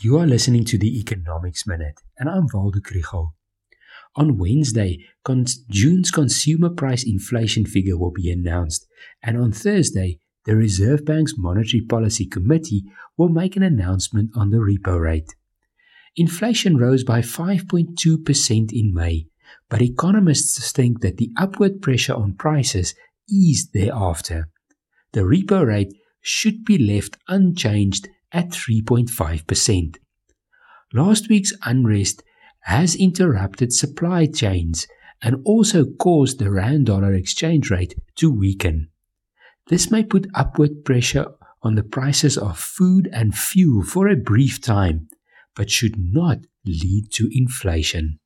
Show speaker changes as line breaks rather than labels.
You are listening to the Economics Minute, and I'm Waldo Krugell. On Wednesday, June's consumer price inflation figure will be announced, and on Thursday, the Reserve Bank's Monetary Policy Committee will make an announcement on the repo rate. Inflation rose by 5.2% in May, but economists think that the upward pressure on prices eased thereafter. The repo rate should be left unchanged at 3.5%. Last week's unrest has interrupted supply chains and also caused the rand dollar exchange rate to weaken. This may put upward pressure on the prices of food and fuel for a brief time, but should not lead to inflation.